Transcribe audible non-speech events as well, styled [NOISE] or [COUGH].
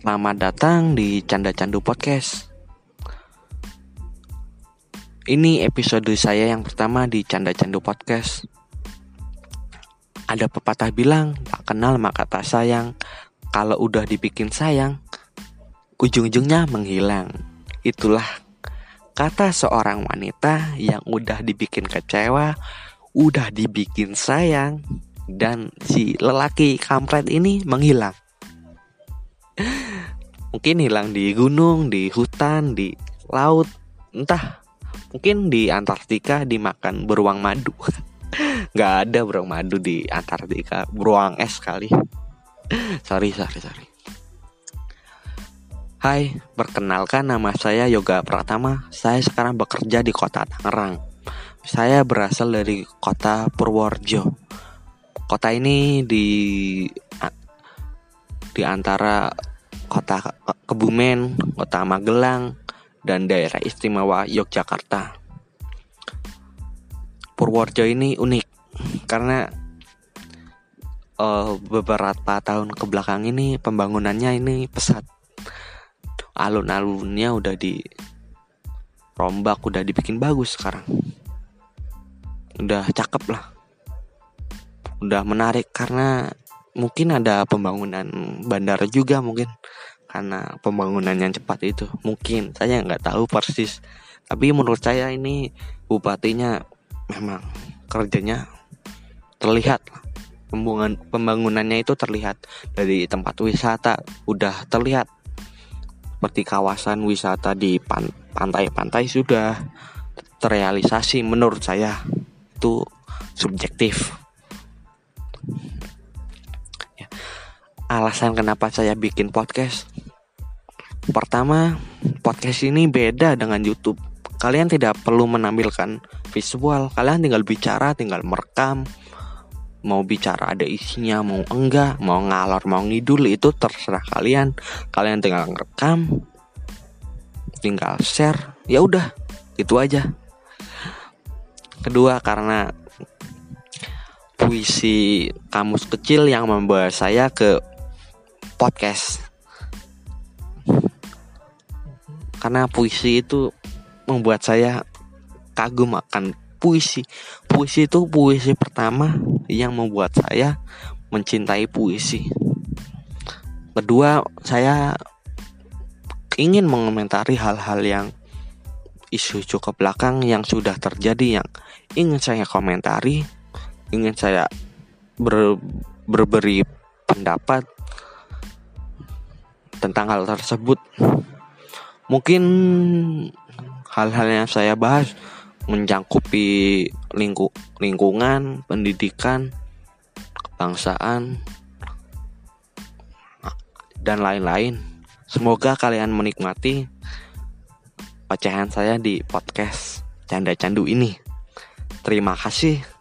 Selamat datang di Canda Candu Podcast. Ini episode saya yang pertama di Canda Candu Podcast. Ada pepatah bilang, tak kenal maka tak sayang. Kalau udah dibikin sayang, ujung-ujungnya menghilang. Itulah kata seorang wanita yang udah dibikin kecewa, udah dibikin sayang, dan si lelaki kampret ini menghilang [LAUGHS] mungkin hilang di gunung, di hutan, di laut, entah mungkin di Antartika dimakan beruang madu. [LAUGHS] Gak ada beruang madu di Antartika, beruang es kali. [LAUGHS] sorry, sorry, sorry. Hai, perkenalkan nama saya Yoga Pratama. Saya sekarang bekerja di kota Tangerang. Saya berasal dari kota Purworejo. Kota ini di di antara kota Kebumen, kota Magelang, dan daerah istimewa Yogyakarta. Purworejo ini unik karena uh, beberapa tahun ke belakang ini pembangunannya ini pesat. Alun-alunnya udah di rombak, udah dibikin bagus sekarang. Udah cakep lah. Udah menarik karena mungkin ada pembangunan bandara juga mungkin karena pembangunan yang cepat itu mungkin. Saya nggak tahu persis tapi menurut saya ini bupatinya memang kerjanya terlihat. Pembangunan pembangunannya itu terlihat dari tempat wisata udah terlihat. Seperti kawasan wisata di pantai-pantai sudah terrealisasi menurut saya. Itu subjektif alasan kenapa saya bikin podcast Pertama, podcast ini beda dengan YouTube. Kalian tidak perlu menampilkan visual, kalian tinggal bicara, tinggal merekam. Mau bicara ada isinya, mau enggak, mau ngalor, mau ngidul itu terserah kalian. Kalian tinggal merekam, tinggal share, ya udah, itu aja. Kedua karena puisi kamus kecil yang membawa saya ke podcast karena puisi itu membuat saya kagum akan puisi. Puisi itu puisi pertama yang membuat saya mencintai puisi. Kedua, saya ingin mengomentari hal-hal yang isu cukup belakang yang sudah terjadi yang ingin saya komentari, ingin saya ber, berberi pendapat tentang hal tersebut. Mungkin hal-hal yang saya bahas mencangkupi lingku lingkungan, pendidikan, kebangsaan, dan lain-lain. Semoga kalian menikmati ocehan saya di podcast Canda Candu ini. Terima kasih.